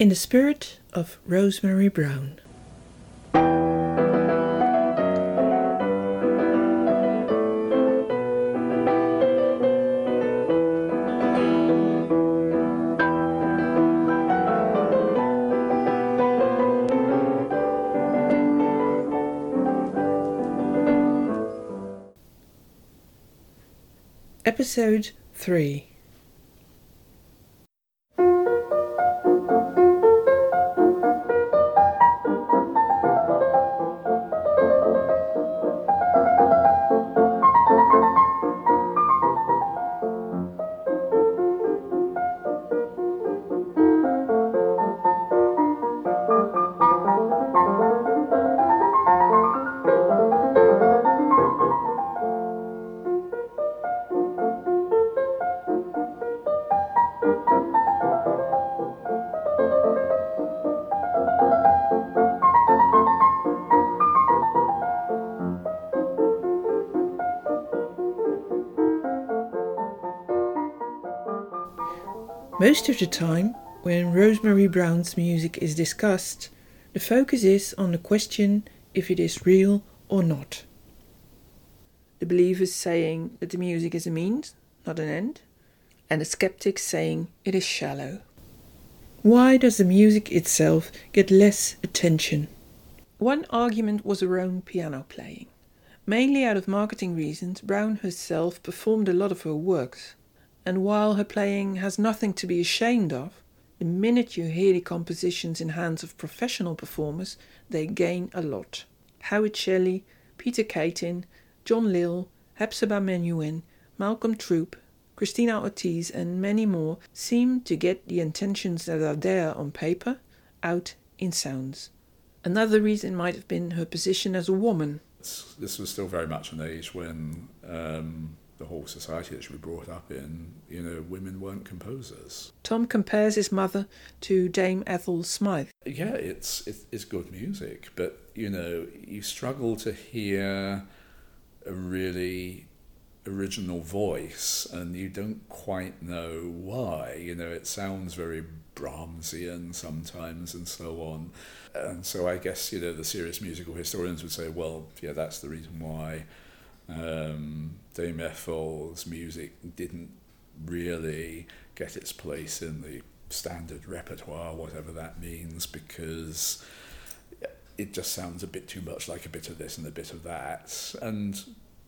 In the spirit of Rosemary Brown. Episode 3 Most of the time, when Rosemary Brown's music is discussed, the focus is on the question if it is real or not. The believers saying that the music is a means, not an end, and the skeptics saying it is shallow. Why does the music itself get less attention? One argument was her own piano playing. Mainly out of marketing reasons, Brown herself performed a lot of her works and while her playing has nothing to be ashamed of, the minute you hear the compositions in hands of professional performers, they gain a lot. Howard Shelley, Peter Katin, John Lill, Hephzibah Menuhin, Malcolm Troup, Cristina Ortiz, and many more seem to get the intentions that are there on paper out in sounds. Another reason might have been her position as a woman. This was still very much an age when um, the whole society that she was brought up in, you know, women weren't composers. Tom compares his mother to Dame Ethel Smyth. Yeah, it's it's, it's good music, but you know, you struggle to hear a really original voice, and you don't quite know why. You know, it sounds very Brahmsian sometimes, and so on. And so, I guess you know, the serious musical historians would say, well, yeah, that's the reason why um, Dame Ethel's music didn't really get its place in the standard repertoire, whatever that means, because it just sounds a bit too much like a bit of this and a bit of that. And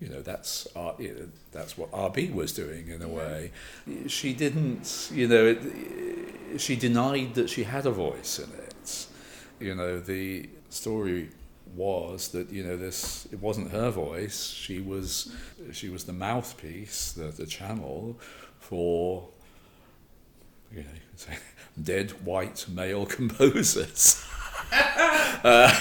you know that's R, you know, that's what RB was doing in a way. She didn't, you know, it, she denied that she had a voice in it. You know, the story was that you know this it wasn't her voice. She was she was the mouthpiece the, the channel for you know dead white male composers. Uh,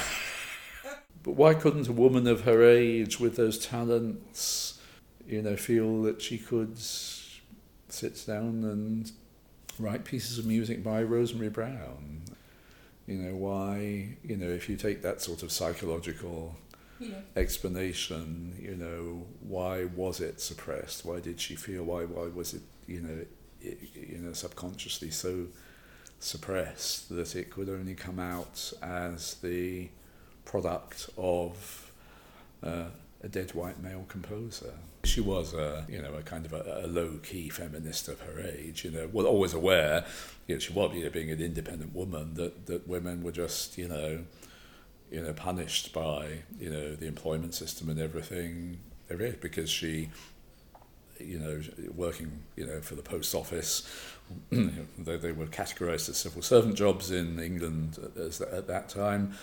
but why couldn't a woman of her age with those talents you know feel that she could sit down and write pieces of music by Rosemary Brown you know why you know if you take that sort of psychological yeah. explanation you know why was it suppressed why did she feel why why was it you know it, you know subconsciously so suppressed that it could only come out as the product of uh, a dead white male composer. She was a, you know, a kind of a, a low-key feminist of her age, you know, well, always aware, you know, she was, you know, being an independent woman, that, that women were just, you know, you know, punished by, you know, the employment system and everything because she, you know, working, you know, for the post office, they, they were categorized as civil servant jobs in England at that time,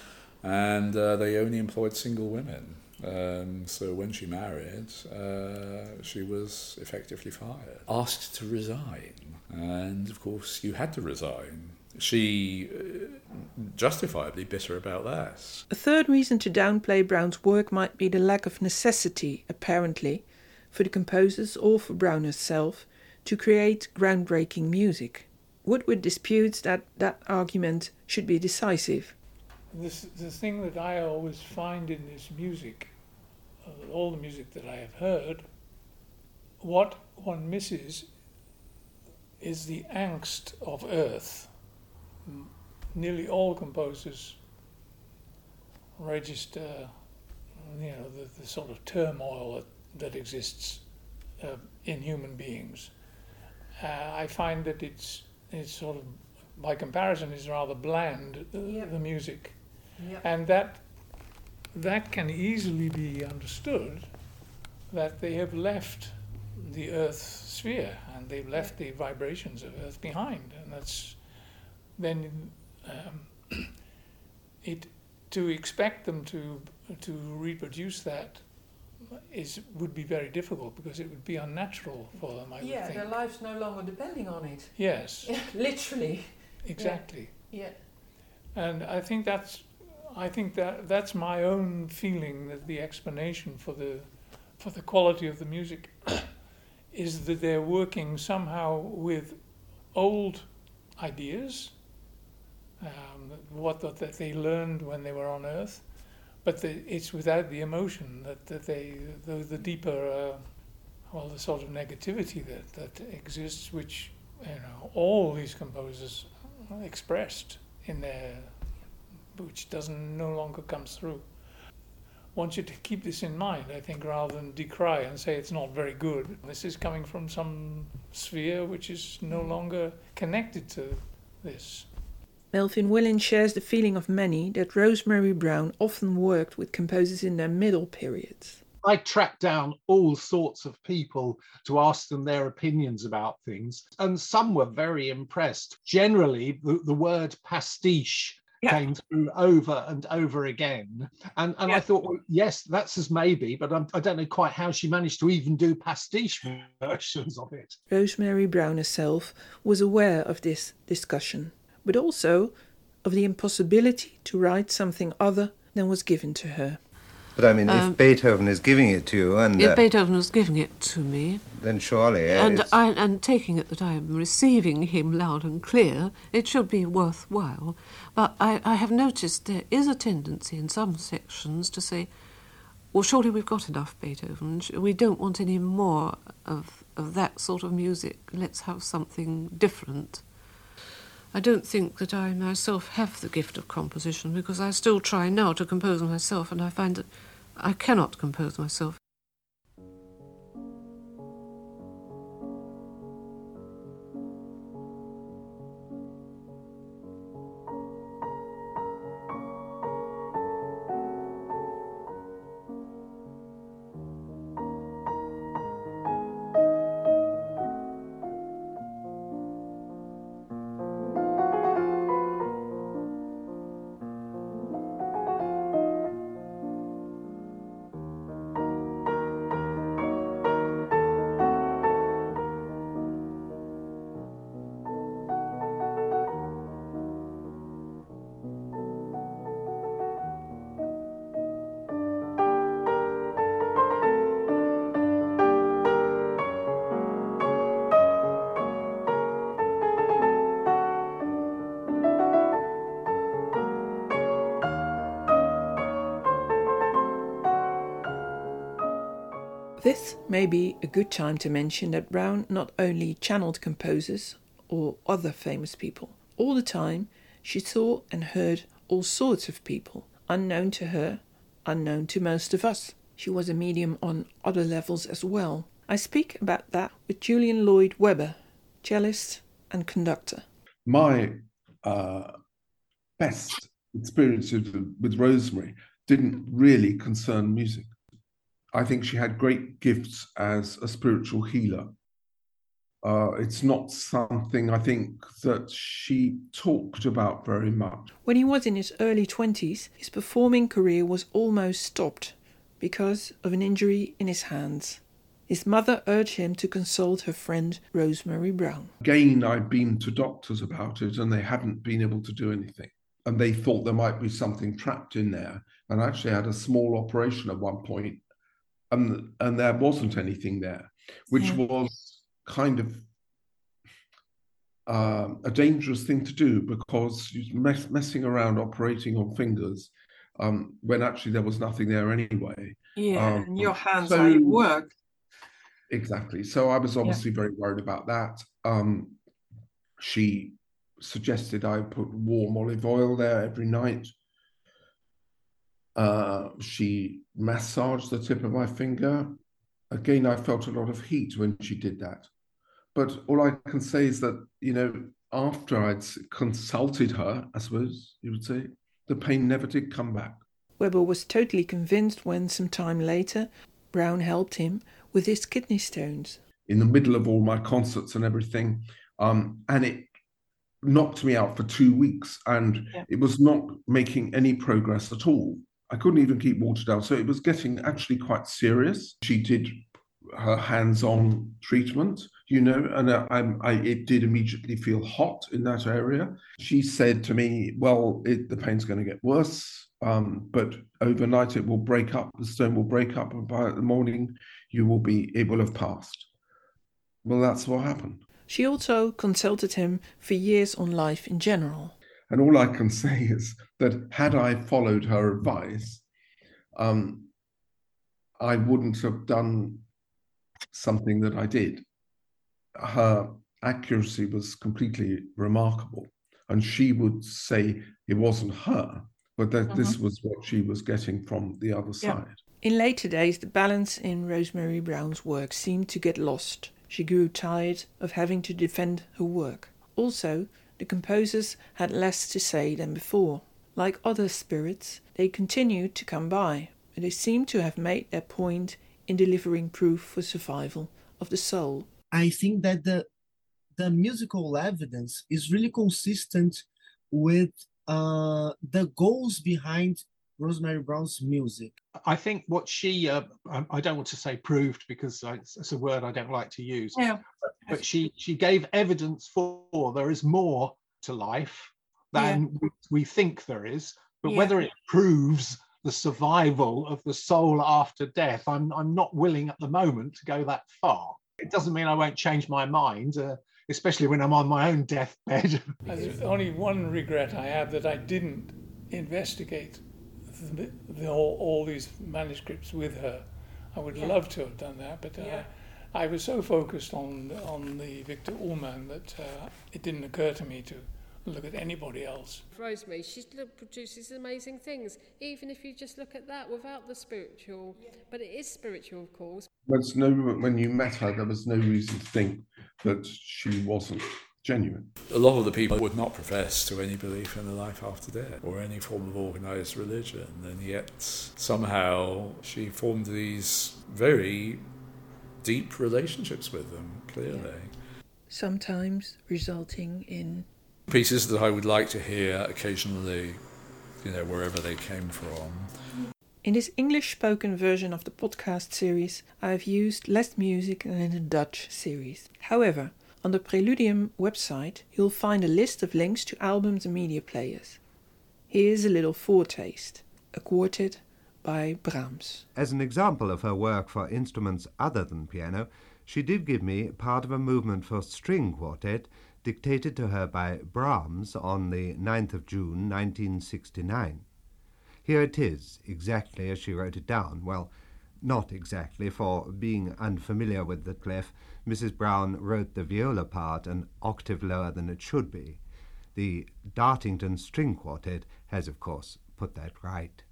and uh, they only employed single women. Um, so when she married, uh, she was effectively fired, asked to resign, and of course you had to resign. She uh, justifiably bitter about that. A third reason to downplay Brown's work might be the lack of necessity, apparently, for the composers or for Brown herself to create groundbreaking music. Woodward disputes that that argument should be decisive. This, the thing that I always find in this music all the music that I have heard, what one misses is the angst of earth. nearly all composers register, you know, the, the sort of turmoil that, that exists uh, in human beings. Uh, I find that it's it's sort of by comparison is rather bland uh, the music, Yep. and that that can easily be understood that they have left the Earth sphere and they've left the vibrations of Earth behind, and that's then um, it to expect them to to reproduce that is would be very difficult because it would be unnatural for them. I Yeah, their life's no longer depending on it. Yes, Literally. exactly. Yeah. And I think that's, I think that that's my own feeling that the explanation for the, for the quality of the music, is that they're working somehow with old ideas, um, what that, that they learned when they were on Earth, but the, it's without the emotion that, that they, the, the deeper, uh, well, the sort of negativity that, that exists, which you know all these composers expressed in their which doesn't no longer comes through. I Want you to keep this in mind, I think, rather than decry and say it's not very good. This is coming from some sphere which is no longer connected to this. Melvin Willin shares the feeling of many that Rosemary Brown often worked with composers in their middle periods. I tracked down all sorts of people to ask them their opinions about things, and some were very impressed. Generally, the, the word pastiche Yeah. came through over and over again. And, and I thought, well, yes, that's as maybe, but I'm, I don't know quite how she managed to even do pastiche versions of it. Rosemary Brown herself was aware of this discussion, but also of the impossibility to write something other than was given to her. But I mean, Um, if Beethoven is giving it to you, and If uh, Beethoven was giving it to me, then surely and I, and taking it that I am receiving him loud and clear, it should be worthwhile. But I, I have noticed there is a tendency in some sections to say, well, surely we've got enough Beethoven. We don't want any more of, of that sort of music. Let's have something different. I don't think that I myself have the gift of composition because I still try now to compose myself, and I find that I cannot compose myself. This may be a good time to mention that Brown not only channeled composers or other famous people, all the time she saw and heard all sorts of people, unknown to her, unknown to most of us. She was a medium on other levels as well. I speak about that with Julian Lloyd Webber, cellist and conductor. my uh, best experiences with, with Rosemary didn't really concern music. I think she had great gifts as a spiritual healer. Uh, it's not something I think that she talked about very much. When he was in his early 20s, his performing career was almost stopped because of an injury in his hands. His mother urged him to consult her friend Rosemary Brown. Again, I've been to doctors about it and they hadn't been able to do anything. And they thought there might be something trapped in there. And I actually had a small operation at one point, and, and there wasn't anything there, which Yeah. was kind of um, a dangerous thing to do because you're mess, messing around operating on fingers um, when actually there was nothing there anyway. Yeah, Um, and your hands so- how you work. Exactly. So I was obviously very worried about that. Um, she suggested I put warm olive oil there every night. Uh, she massaged the tip of my finger. Again, I felt a lot of heat when she did that. But all I can say is that, you know, after I'd consulted her, I suppose you would say, the pain never did come back. Webber was totally convinced when, some time later, Brown helped him with his kidney stones. In the middle of all my concerts and everything, um, and it knocked me out for two weeks, and yeah. it was not making any progress at all. I couldn't even keep water down, so it was getting actually quite serious. She did her hands-on treatment, you know, and I, I, it did immediately feel hot in that area. She said to me, "Well, it, the pain's going to get worse, um, but overnight it will break up. The stone will break up, and by the morning you will be it will have passed." Well, that's what happened. She also consulted him for years on life in general. And all I can say is that had I followed her advice, um, I wouldn't have done something that I did. Her accuracy was completely remarkable. And she would say it wasn't her, but that mm-hmm. this was what she was getting from the other yeah. side. In later days, the balance in Rosemary Brown's work seemed to get lost. She grew tired of having to defend her work. Also, the composers had less to say than before. Like other spirits, they continued to come by, but they seemed to have made their point in delivering proof for survival of the soul. I think that the the musical evidence is really consistent with uh, the goals behind Rosemary Brown's music. I think what she, uh, I don't want to say proved because it's a word I don't like to use, yeah. but she, she gave evidence for there is more to life than yeah. we, we, think there is. But yeah. whether it proves the survival of the soul after death. I'm, I'm not willing at the moment to go that far. It doesn't mean I won't change my mind, uh, especially when I'm on my own deathbed. There's only one regret I have that I didn't investigate the, the, all, all, these manuscripts with her. I would yeah. love to have done that, but uh, yeah. I was so focused on on the Viktor Ullmann that uh, it didn't occur to me to look at anybody else. Rosemary, she produces amazing things, even if you just look at that without the spiritual. But it is spiritual, of course. There's no, when you met her, there was no reason to think that she wasn't genuine. A lot of the people would not profess to any belief in the life after death or any form of organized religion, and yet somehow she formed these very deep relationships with them, clearly. Sometimes resulting in pieces that I would like to hear occasionally, you know, wherever they came from. In this English spoken version of the podcast series, I have used less music than in the Dutch series. However, on the Preludium website, you'll find a list of links to albums and media players. Here's a little foretaste a quartet by Brahms. As an example of her work for instruments other than piano, she did give me part of a movement for string quartet dictated to her by Brahms on the 9th of June 1969. Here it is, exactly as she wrote it down. Well, not exactly, for being unfamiliar with the clef, Mrs. Brown wrote the viola part an octave lower than it should be. The Dartington String Quartet has, of course, put that right.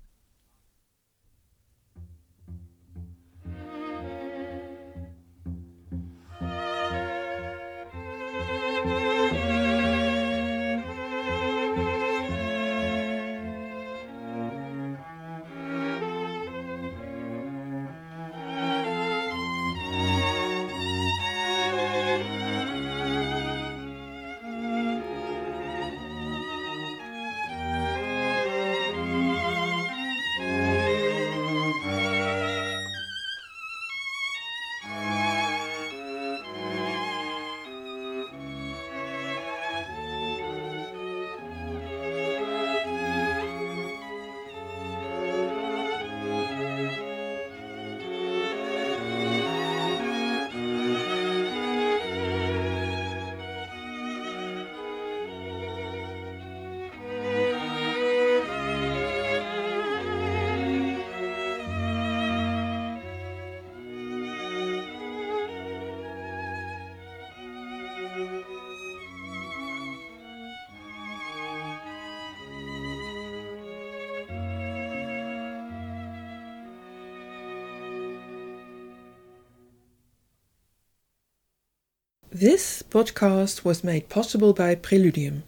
This podcast was made possible by Preludium,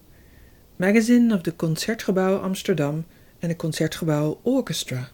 magazine of the Concertgebouw Amsterdam and the Concertgebouw Orchestra.